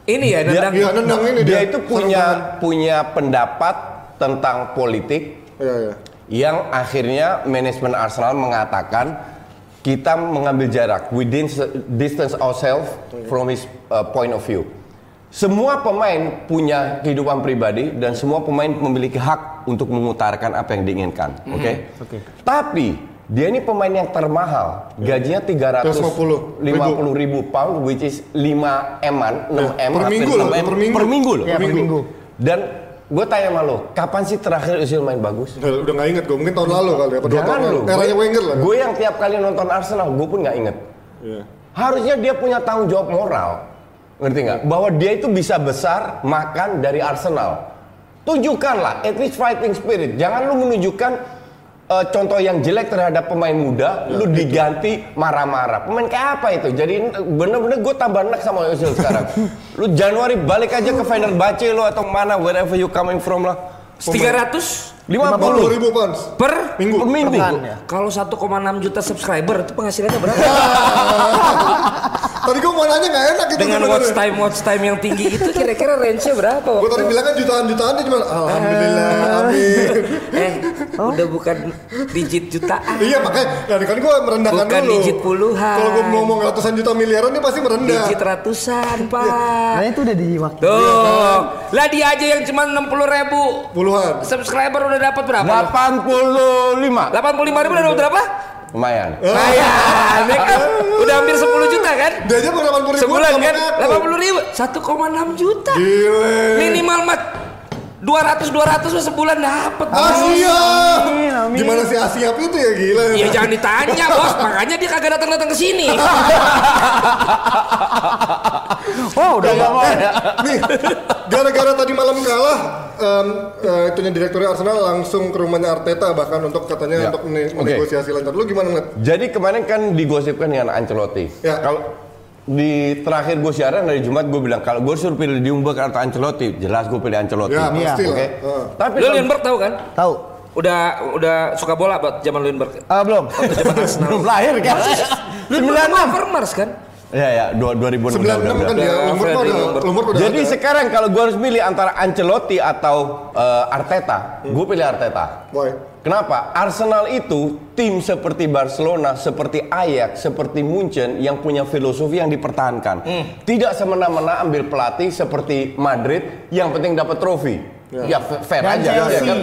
Ini ya, Dia- nendang. Nendang ini dia dia. itu punya punya pendapat tentang politik Iya, iya. yang akhirnya manajemen Arsenal mengatakan kita mengambil jarak, dis- distance ourselves from his uh, point of view. Semua pemain punya kehidupan pribadi dan semua pemain memiliki hak untuk mengutarakan apa yang diinginkan, oke? Oke. Tapi dia ini pemain yang termahal, gajinya 350 350 ribu pound, which is 5 m-an, 6 m, per minggu 6 loh, per minggu. per minggu loh. Iya, per minggu. Dan gue tanya sama lo, kapan sih terakhir Özil main bagus? Udah udah nggak inget gue, mungkin tahun lalu kali ya, dua tahun lalu. Eranya Wenger lah. Gue yang tiap kali nonton Arsenal, gue pun nggak inget. Harusnya dia punya tanggung jawab moral, ngerti nggak? Bahwa dia itu bisa besar makan dari Arsenal. Tunjukkanlah, at least fighting spirit. Jangan lu menunjukkan eh, contoh yang jelek terhadap pemain muda, lu diganti marah-marah. Pemain kayak apa itu? Jadi bener-bener gue tambah enak sama Özil sekarang. lu Januari balik aja ke Fenerbahce lo atau mana, wherever you coming from lah. 300 50 50 ribu pounds. per Minggu. per minggu. Ya. kalau 1,6 juta subscriber itu penghasilannya berapa? Tadi gue mau nanya nggak enak itu Dengan watch time watch time yang tinggi itu kira-kira range-nya berapa? Gue tadi bilang kan jutaan-jutaan dia cuma Alhamdulillah, amin. eh, udah bukan digit jutaan. iya makanya, ya kan gue merendahkan Bukan dulu. digit puluhan. Kalau gue ngomong ratusan juta miliaran dia pasti merendah. Digit ratusan, Nah Pak. itu udah di waktu. Tuh, lah dia aja yang cuma 60 ribu Puluhan. subscriber udah dapat berapa? 85. 85 ribu udah dapat berapa? Lumayan. Lumayan, ya kan? Udah hampir 10 juta kan? Dia aja mau 80 ribu. Sebulan kan? apa? 80 ribu, 1,6 juta. Gile. Minimal mat 200 200 mah sebulan dapat. Asia. Amin, amin. Gimana si Asia itu ya gila. Ya jangan ditanya, Bos. Makanya dia kagak datang-datang ke sini. Oh udah nggak mau. Nih, gara-gara tadi malam kalah, em, eh, itunya direkturnya Arsenal langsung ke rumahnya Arteta bahkan untuk katanya Ya. untuk ne- Oke. negosiasi lancar. Lu gimana ngeliat? Jadi kemarin kan digosipkan dengan Ancelotti. Ya. Kalau di terakhir gue siaran dari Jumat gue bilang kalau gue suruh pilih Diumberg atau Ancelotti, jelas gue pilih Ancelotti. Ya, pasti Oke. lah. Heeh. Tapi Lu Lindbergh tahu kan? Tahu. Udah udah suka bola buat zaman Lindbergh. Ah belum. belum lahir kan? Sama Overmars kan? Ya ya, dua 2000 96 kan dia, Udah, umur Freddy udah, Lumber. umur udah Jadi ada. sekarang kalau gue harus milih antara Ancelotti atau eh, Arteta, gue pilih Arteta. Boy. Kenapa? Arsenal itu tim seperti Barcelona, seperti Ajax, seperti Munchen yang punya filosofi yang dipertahankan. Tidak semena-mena ambil pelatih seperti Madrid yang penting dapat trofi. Ya, fa- fair Dan aja ya kan?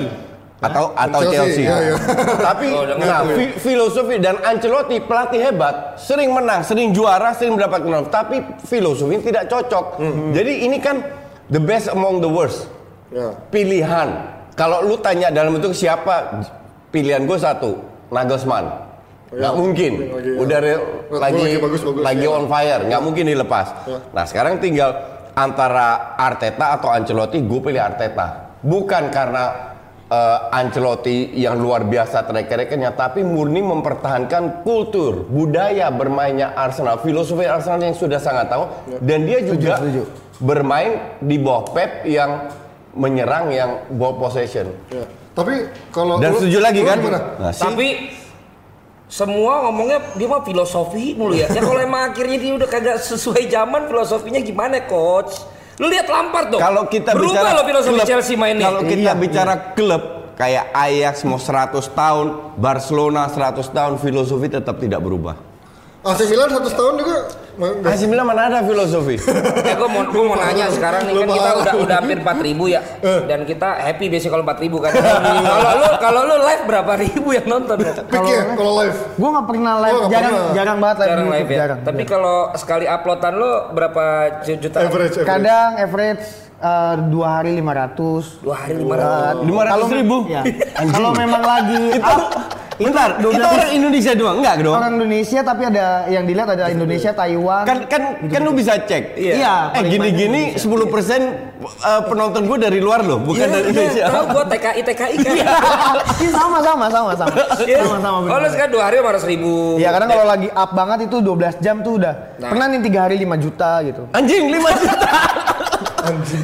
Atau atau Chelsea, Chelsea. iya, iya. Tapi Oh, nah, ya. fi- filosofi dan Ancelotti pelatih hebat, sering menang, sering juara, sering mendapat menang, tapi filosofi tidak cocok. Jadi ini kan the best among the worst Ya. pilihan. Kalau lu tanya dalam bentuk siapa pilihan gue satu, Nagelsmann. Ya, Nggak mungkin. lagi, ya. Udah re- Red lagi lagi bagus-bagus, lagi ya. on fire, nggak mungkin dilepas. Ya. Nah sekarang tinggal antara Arteta atau Ancelotti, gue pilih Arteta. Bukan karena eh, Ancelotti yang luar biasa track recordnya, tapi murni mempertahankan kultur, budaya bermainnya Arsenal, filosofi Arsenal yang sudah sangat tahu, dan dia juga bermain di bawah Pep yang menyerang yang ball possession. Ya. Tapi kalau Dan lu- setuju lagi lu kan? gimana? Nah, si- Tapi semua ngomongnya dia mah filosofi mulu ya. Ya kalau emang akhirnya dia udah kagak sesuai zaman filosofinya gimana coach? Lu lihat Lampard dong. Kalau kita berubah bicara loh filosofi klub, Chelsea mainnya. Kalau kita bicara klub kayak Ajax mau 100 tahun, Barcelona 100 tahun, filosofi tetap tidak berubah. AC Milan 100 tahun juga. AC Milan mana ada filosofi? Ya gue mau, gua mau nanya sekarang nih kan kita udah udah hampir 4 ribu ya dan kita happy biasanya kalau 4 ribu kan. kalau lu kalau lu live berapa ribu yang nonton? Pick ya kalau live. Gue nggak pernah live, Oh, nggak jarang pernah. jarang banget live Jarang di live YouTube, ya. jarang. Tapi kalau sekali uploadan lu berapa juta? Average, average. Kadang average eh, dua hari 500 Dua hari lima ratus. Lima ratus ribu? Ya. Kalau memang lagi up, Bentar, itu orang Indonesia doang, enggak dong? orang Indonesia tapi ada yang dilihat ada Indonesia, Taiwan. Kan kan kan lu bisa cek. Iya. Eh gini-gini 10% eh, penonton gue dari luar loh, bukan dari Indonesia. Iya, Tahu gua TKI TKI kan. Iya, sama sama sama sama. Iya. Sama sama Oh lu benar. sekarang dua hari lima ratus ribu. Iya, karena kalau lagi up banget itu 12 jam tuh udah. Nah. Pernah nih 3 hari 5 juta gitu. Anjing 5 juta.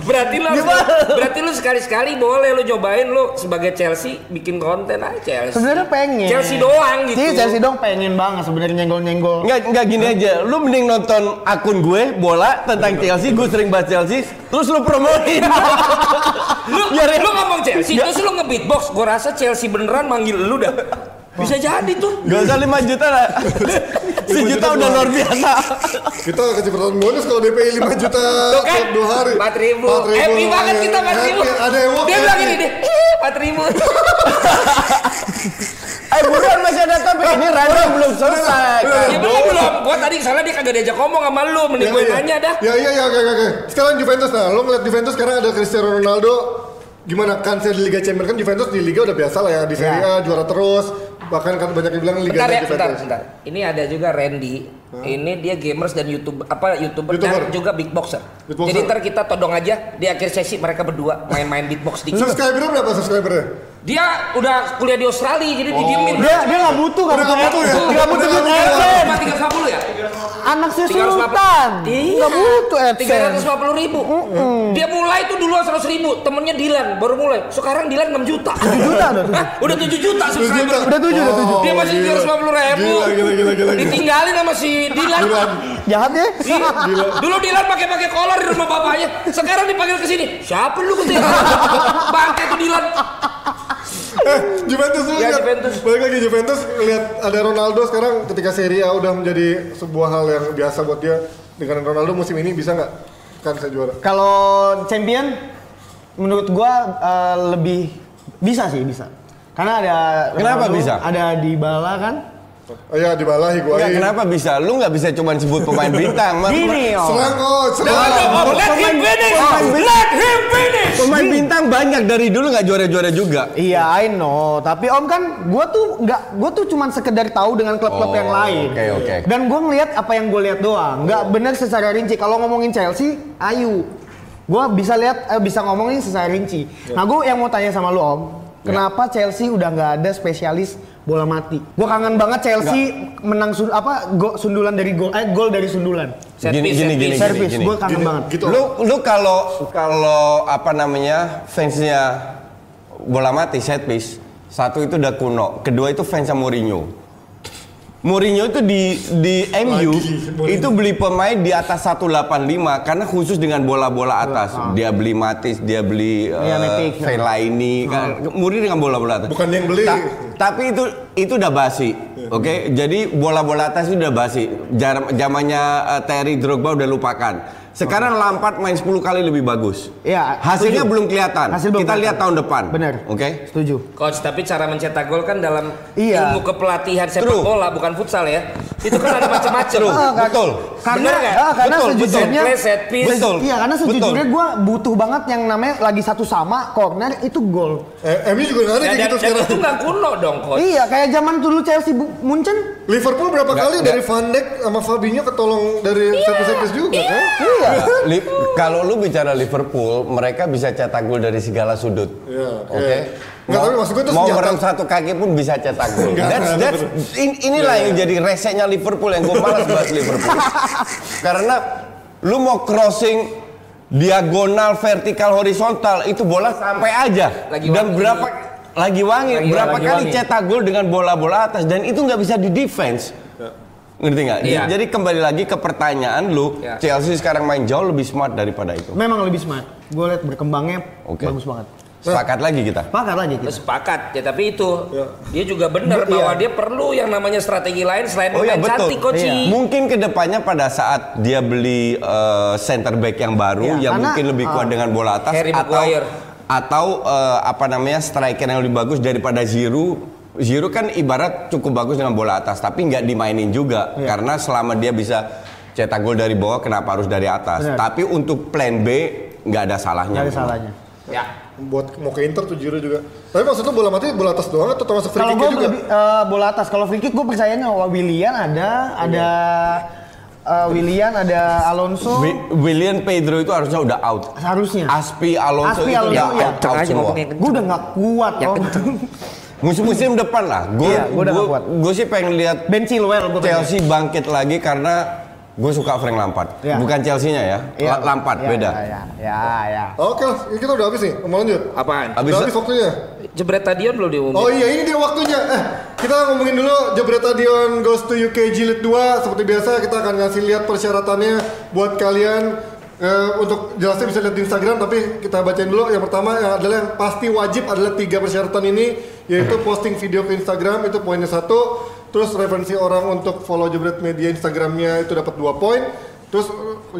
Berarti lu harus- berarti lu sekali-sekali boleh lu cobain lu sebagai Chelsea bikin konten aja Chelsea. Sebenarnya pengen. Chelsea doang gitu. Iya, Chelsea dong pengen banget sebenarnya nyenggol-nyenggol. Enggak enggak gini aja. Lu mending nonton akun gue bola tentang Chelsea, gue sering bahas Chelsea, terus lu promoin. Lu, Biar- lu ngomong Chelsea, Ya. terus lu nge-beatbox. Gua rasa Chelsea beneran manggil lu dah. Bisa jadi tuh. Gak usah 5 juta lah. Sejuta udah luar biasa. Kita kasih pertanyaan bonus kalau DPI 5 juta Tuh kan? tiap dua hari. 4 ribu. 4.000 Happy banget kita 4 ribu. Happy. Ada yang Dia bilang gini deh. "Ih, 4 ribu. Eh buruan masih ada topik. Ini radio belum selesai. Ya belum belum. Gua tadi salah dia kagak diajak ngomong sama lu. Mending gue iya. nanya dah. Ya iya iya oke oke, oke. Sekarang Juventus nah, lo ngeliat Juventus sekarang ada Cristiano Ronaldo gimana kansnya di Liga Champions kan Juventus di Liga udah biasa lah ya di Serie A juara terus bahkan kan banyak yang bilang Liga Bentar ya, bentar, bentar. Ini ada juga Randy. Ini dia gamers dan YouTube apa YouTuber, YouTuber. dan juga big boxer. Big boxer. Jadi ntar kita todong aja di akhir sesi mereka berdua main-main beatbox dikit. Subscribernya berapa subscribernya? Dia udah kuliah di Australia jadi didiemin. Dia dia nggak butuh nggak Udah butuh nggak butuh ya? Nggak butuh adsense. Cuma 350 ya? Anak si 350. Sultan. Iya. Nggak butuh adsense. 350 ribu. Dia mulai tuh duluan 100 ribu. Temennya Dilan baru mulai. Sekarang Dilan 6 juta. 7 juta udah. Hah? Udah 7 juta subscriber. Udah 7 udah 7. Dia masih 350 ribu. Gila, gila, gila, gila, gila. Ditinggalin sama si Dilan. Jahat ya? Iya. Dulu Dilan pakai-pakai kolor di rumah bapaknya. Sekarang dipanggil ke sini. Siapa lu katanya? Bangke tuh Dilan. Eh, Juventus lu Ya, lihat, Juventus. balik lagi Juventus lihat ada Ronaldo sekarang ketika Serie A udah menjadi sebuah hal yang biasa buat dia dengan Ronaldo musim ini bisa nggak kan saya juara? Kalau champion menurut gua eh, lebih bisa sih bisa. Karena ada Kenapa Ronaldo, bisa? Ada Dybala kan? Oh ya dibala Enggak, Higuain. kenapa bisa? Lu nggak bisa cuma sebut pemain bintang. Ma- Gini om. Serang kok, Jangan serang. Om. Let him finish. Let him finish. Pemain bintang banyak dari dulu nggak juara-juara juga. Iya, I know. Tapi Om kan, gue tuh nggak, gue tuh cuman sekedar tahu dengan klub-klub Oh, yang lain. oke, oke. Dan gue ngelihat apa yang gue lihat doang. Nggak bener secara rinci. Kalau ngomongin Chelsea, ayu. Gue bisa lihat, eh, bisa ngomongin secara rinci. Nah, gue yang mau tanya sama lu Om, kenapa Chelsea udah nggak ada spesialis bola mati? Gue kangen banget Chelsea menang sun- apa go, sundulan dari gol, eh gol dari sundulan. Set Gini, piece, gini, gini. Service, gini. gue kangen Gini, banget. Gitu. Lu lu kalau kalau apa namanya fansnya bola mati set piece satu itu udah kuno, kedua itu fansnya Mourinho. Mourinho itu di di MU Lagi, itu beli pemain di atas 185 karena khusus dengan bola-bola atas. Dia beli Matis, dia beli Iya, uh, Matic. Fellaini, kan Mourinho dengan bola-bola atas. Bukan yang beli. Ta- tapi itu itu udah basi. Oke, jadi bola-bola atas itu udah basi. Zamannya uh, Terry Drogba udah lupakan. Sekarang Lampard main 10 kali lebih bagus. Iya, Hasilnya setuju. belum kelihatan. Hasil belum Kita kelihatan. lihat tahun depan. Bener. Oke. Setuju. Coach, tapi cara mencetak gol kan dalam Iya. ilmu kepelatihan sepak True. bola bukan futsal ya. Itu kan ada macam-macam. Kan- Betul. Karena, Bener ah, karena Betul, sejujurnya, Set play, set piece. Betul. Iya karena Betul. sejujurnya gue butuh banget yang namanya lagi satu sama corner itu gol. Eh, MU juga nggak ada kayak dan, gitu dan sekarang. itu nggak kuno dong, coach. Iya kayak zaman dulu Chelsea Bu- Munchen. Liverpool berapa Nggak, kali nggak. dari Van Dijk sama Fabinho ketolong dari service-service juga kan? Iya. Li- kalau lu bicara Liverpool, mereka bisa cetak gol dari segala sudut. Iya, Oke. iya. Nggak, tapi maksud gue itu mau senjata. merem satu kaki pun bisa cetak gol. That's, that's, in- inilah yang jadi reseknya Liverpool yang gue malas bahas Liverpool. Karena lu mau crossing diagonal, vertikal, horizontal itu bola sampai aja. Lagi Dan berapa lagi wangi. Lagi- Berapa lagi kali wangi. cetak gol dengan bola-bola atas dan itu nggak bisa di defense. Ngerti nggak? Iya. Jadi kembali lagi ke pertanyaan lu, Iya. Chelsea sekarang main jauh lebih smart daripada itu. Memang lebih smart. Gue lihat berkembangnya Oke. bagus banget. Sepakat lagi kita. Pakat lagi kita. Sepakat ya tapi itu dia juga benar Be- bahwa iya. dia perlu yang namanya strategi lain selain Oh iya betul. cantik coach. Iya. Mungkin ke depannya pada saat dia beli eh, center back yang baru Iya, yang karena, mungkin lebih kuat ah, dengan bola atas Harry atau Maguire. Atau eh, apa namanya striker yang lebih bagus daripada Giroud. Giroud kan ibarat cukup bagus dengan bola atas tapi nggak dimainin juga Iya. karena selama dia bisa cetak gol dari bawah kenapa harus dari atas. Benar. Tapi untuk plan B nggak ada salahnya. Nggak ada salahnya. Ya. Buat mau ke Inter tuh Giroud juga. Tapi maksud lu bola mati bola atas doang atau termasuk free kick juga? lebih eh, bola atas, kalau free kick gue percayanya bahwa Willian ada, ada eh, Willian, ada Alonso. Wi- William Pedro itu harusnya udah out. Seharusnya. Aspi Alonso Aspi, itu Alonso, udah iya. out, out aja semua. Gue udah nggak kuat. Ya. Musim-musim depan lah. Gue Iya, gua kuat. gue sih pengen lihat Ben Chilwell gue Chelsea bangkit lagi karena gue suka Frank Lampard. Iya. Bukan Chelsea-nya ya. La- Lampard beda. Ya, ya, ya. Oke, kita udah habis nih. Mau lanjut? Apaan? Habis udah habis waktunya. Jebret tadion belum diumumin. Oh iya, ini dia waktunya. Eh, kita ngomongin dulu Jebret Stadion Goes to UK Jilid 2. Seperti biasa kita akan ngasih lihat persyaratannya buat kalian. Eh, untuk jelasnya bisa lihat di Instagram, tapi kita bacain dulu. Yang pertama yang adalah yang pasti wajib adalah tiga persyaratan ini, yaitu posting video ke Instagram itu poinnya satu. Terus referensi orang untuk follow Jebret Media Instagramnya itu dapat dua poin. Terus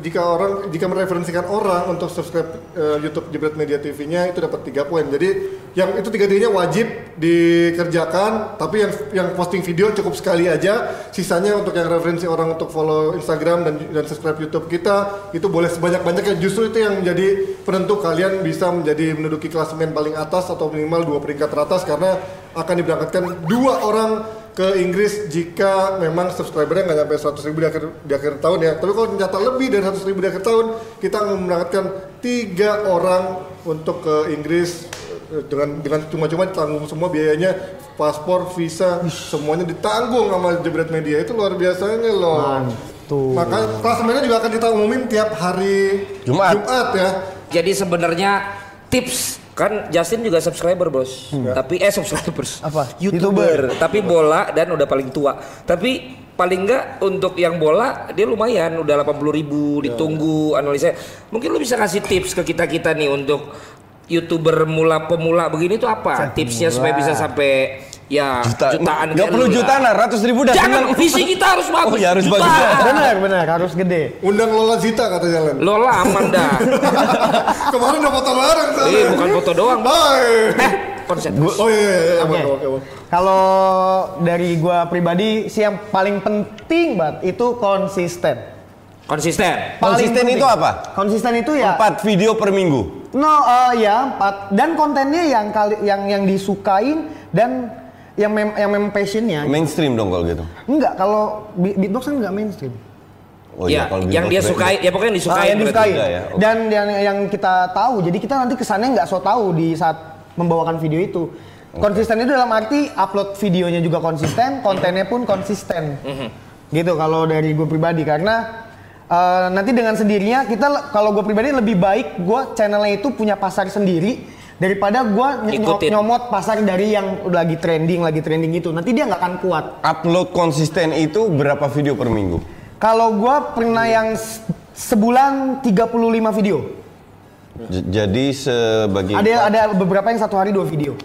jika orang jika mereferensikan orang untuk subscribe eh, YouTube Jebret Media TV-nya itu dapat tiga poin. Jadi yang itu tiga tiganya wajib dikerjakan, tapi yang yang posting video cukup sekali aja. Sisanya untuk yang referensi orang untuk follow Instagram dan dan subscribe YouTube kita itu boleh sebanyak banyaknya. Justru itu yang menjadi penentu kalian bisa menjadi menduduki klasemen paling atas atau minimal dua peringkat teratas karena akan diberangkatkan dua orang ke Inggris jika memang subscribernya nggak sampai 100 ribu di akhir, di akhir tahun ya. Tapi kalau ternyata lebih dari 100 ribu di akhir tahun, kita akan memberangkatkan tiga orang untuk ke Inggris eh, dengan dengan cuma-cuma tanggung semua biayanya paspor, visa, semuanya ditanggung sama Jebret Media itu luar biasanya loh. Mantul. Maka klasemennya juga akan kita umumin tiap hari Jumat. ya. Jadi sebenarnya tips kan Justin juga subscriber bos, tapi eh subscribers. Apa? youtuber, tapi bola dan udah paling tua. Tapi paling enggak untuk yang bola dia lumayan. Udah 80 ribu ditunggu analisa. Mungkin lu bisa kasih tips ke kita kita nih untuk youtuber mula pemula begini tuh apa? Tipsnya supaya bisa sampai ya Juta- jutaan. nggak perlu jutaan lah, ratus ribu udah Jangan seneng. visi kita harus bagus. Oh, iya, harus bagus. Benar, benar harus gede. Undang Lola Zita katanya Len. Lola aman dah. Kemarin udah foto bareng soalnya. Eh, bukan foto doang. Hai. Eh, konsen. Oh iya iya iya. Oke. Oke. Kalau dari gua pribadi sih yang paling penting banget itu konsisten. Konsisten. Paling Konsisten penting. itu apa? Konsisten itu ya Empat video per minggu. No, eh, ya empat dan kontennya yang kali yang yang disukain dan yang mem yang memang passionnya. Mainstream dong kalau gitu. Enggak, kalau beat- beatbox kan enggak mainstream. Oh ya, kalau yang dia sukai, ya pokoknya yang Ah, disukai. yang berarti. disukain. juga ya, oke. Dan yang yang kita tahu, jadi kita nanti kesannya nggak so tahu di saat membawakan video itu. Konsisten itu dalam arti upload videonya juga konsisten, kontennya pun konsisten. Mhm. Gitu kalau dari gue pribadi karena eh, nanti dengan sendirinya kita kalau gue pribadi lebih baik gue channelnya itu punya pasar sendiri daripada gue Ikutin. nyomot pasar dari yang lagi trending lagi trending itu nanti dia nggak akan kuat Upload konsisten itu berapa video per minggu? kalau gue pernah yang se- sebulan 35 video J- jadi sebagai Ada ada beberapa yang satu hari dua video.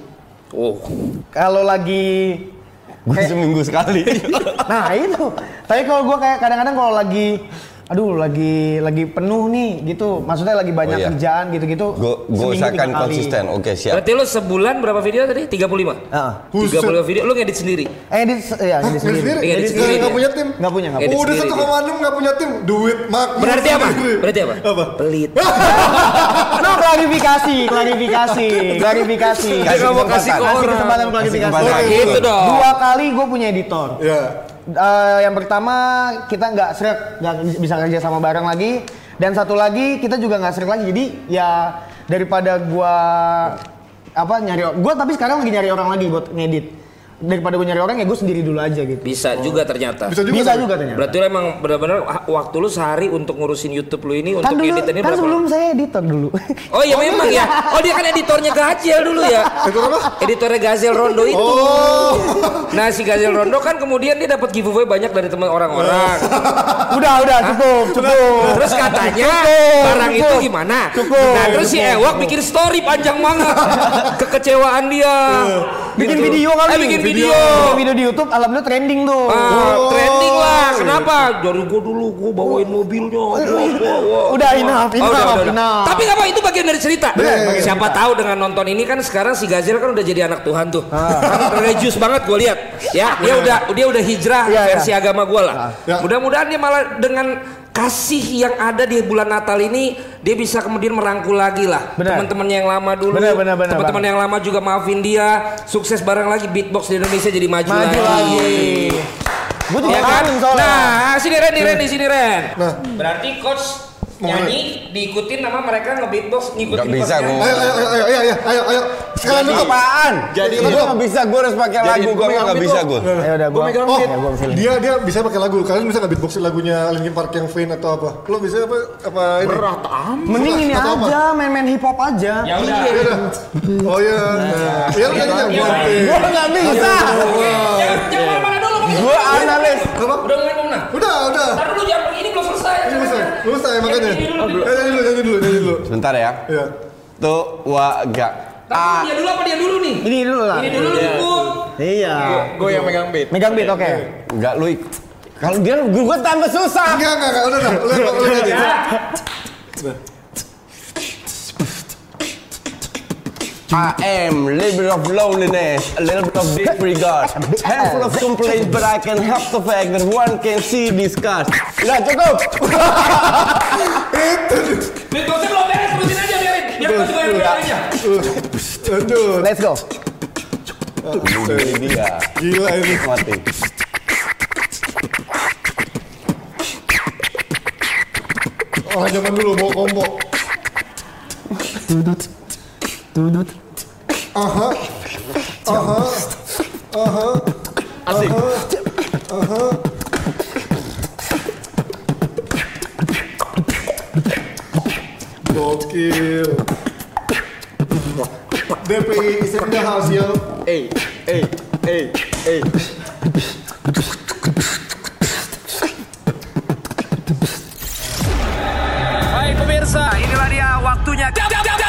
Oh, Kalau lagi gue seminggu sekali. nah itu. Tapi kalau gua kayak kadang-kadang kalau lagi aduh lagi lagi penuh nih gitu. Maksudnya lagi banyak Oh, iya. kerjaan gitu-gitu. Gue gue usahakan konsisten. Oke siap. berarti lu sebulan berapa video tadi? 35? Heeh. 35 video, lu ngedit sendiri? Edit ya Hah, edit sendiri? sendiri. Edit sendiri nggak dia. punya tim? Nggak punya, nggak Oh, udah sendiri 1,6 nggak punya tim. Duit mak. Berarti apa? Berarti apa? Apa? Pelit. No klarifikasi, klarifikasi, klarifikasi. Kasih kesempatan. Kasih kesempatan klarifikasi. Gitu dong. Dua kali gue punya editor. Eh, yang pertama kita nggak seret nggak bisa kerja sama bareng lagi. Dan satu lagi kita juga nggak seret lagi. Jadi ya daripada gua apa nyari gua tapi sekarang lagi nyari orang lagi buat ngedit daripada gue nyari orang ya gue sendiri dulu aja gitu. Bisa juga ternyata. Bisa juga. Bisa juga ternyata. Berarti lu emang benar-benar waktu lu sehari untuk ngurusin YouTube lu ini Kan untuk dulu, edit ini kan berapa sebelum lama? saya editor dulu. Oh iya memang ya. Oh dia kan editornya Gajel dulu ya. Editornya Gazel Rondo itu. Oh. Nah si Gazel Rondo kan kemudian dia dapat giveaway banyak dari teman orang-orang. udah, udah, cukup, cukup. Terus katanya barang itu gimana? Cukup, Nah terus si cukup. Ewok bikin story panjang banget kekecewaan dia. Bikin Gitu. video kali. Eh, bikin video. Bikin video di YouTube, alhamdulillah trending tuh. Ah, trending lah. Kenapa? Dari gua dulu gua bawain mobilnya. Udah, enough, Oh, udah, enough, udah, udah. enough. Tapi apa itu bagian dari cerita. Siapa tahu dengan nonton ini kan sekarang si Gazel kan udah jadi anak Tuhan tuh. Kan religius banget gue lihat. Ya, dia udah dia udah hijrah iya. versi agama gue lah. Ya. Mudah-mudahan dia malah dengan kasih yang ada di bulan Natal ini dia bisa kemudian merangkul lagi lah Benar. teman-temannya yang lama dulu teman-teman yang lama juga maafin dia sukses bareng lagi beatbox di Indonesia jadi maju, Maju lagi. Gue juga Ya kan? soalnya. Nah, sini Ren, nih Ren, di sini Ren. Nah. Berarti coach nyanyi diikutin sama mereka nge-beatbox ngikutin Nggak bisa gua. Ayo, ayo, ayo, ayo, ayo, ayo, ayo. Sekarang dulu. Apaan? Jadi gue nggak bisa, gue harus pakai lagu, gue nggak bisa gue. Ayo udah, gue megang Oh, gue feeling. dia dia bisa pakai lagu. Kalian bisa nggak beatboxin lagunya Linkin Park yang Faint atau apa? Lo bisa apa? Apa ini? Berat Mending ini aja, main-main hip hop aja. Ya udah. Iya dah. Oh iya. Nah. Ya lu? Iya, iya. thing. Gue nggak bisa. Jangan jangan mana dulu. Gue analis. Udah mulai menang. Udah, udah. Ntar dulu jangan. Lu bisa ya makanya. Ini dulu, dulu. Eh, nyanyi dulu, nyanyi dulu, nyanyi dulu. Sebentar ya. Iya. Tuh, wa, ga. Tapi dia dulu apa dia dulu nih? Ini dulu lah. Ini dulu ikut. Iya. Gue yang megang beat. Megang beat, oke. Enggak lu Kalau dia gue tambah susah. Enggak, enggak, enggak. Udah, udah. Lu lu I am a little bit of loneliness, a little bit of disregard, a handful of complaints, but I can help the fact that one can see these scars. Udah cukup. Beatboxnya belum beres, terusin aja biarin. Biar coach gue yang biarin aja. Aduh. Let's go. Ini dia. Gila ini. Mati. Orang zaman dulu mau combo. Aha. Aha. Aha. Asik. Gokil. DPI is in the house, yo. Eh, eh, eh, eh. Hai pemirsa, inilah dia waktunya. Gab, gab,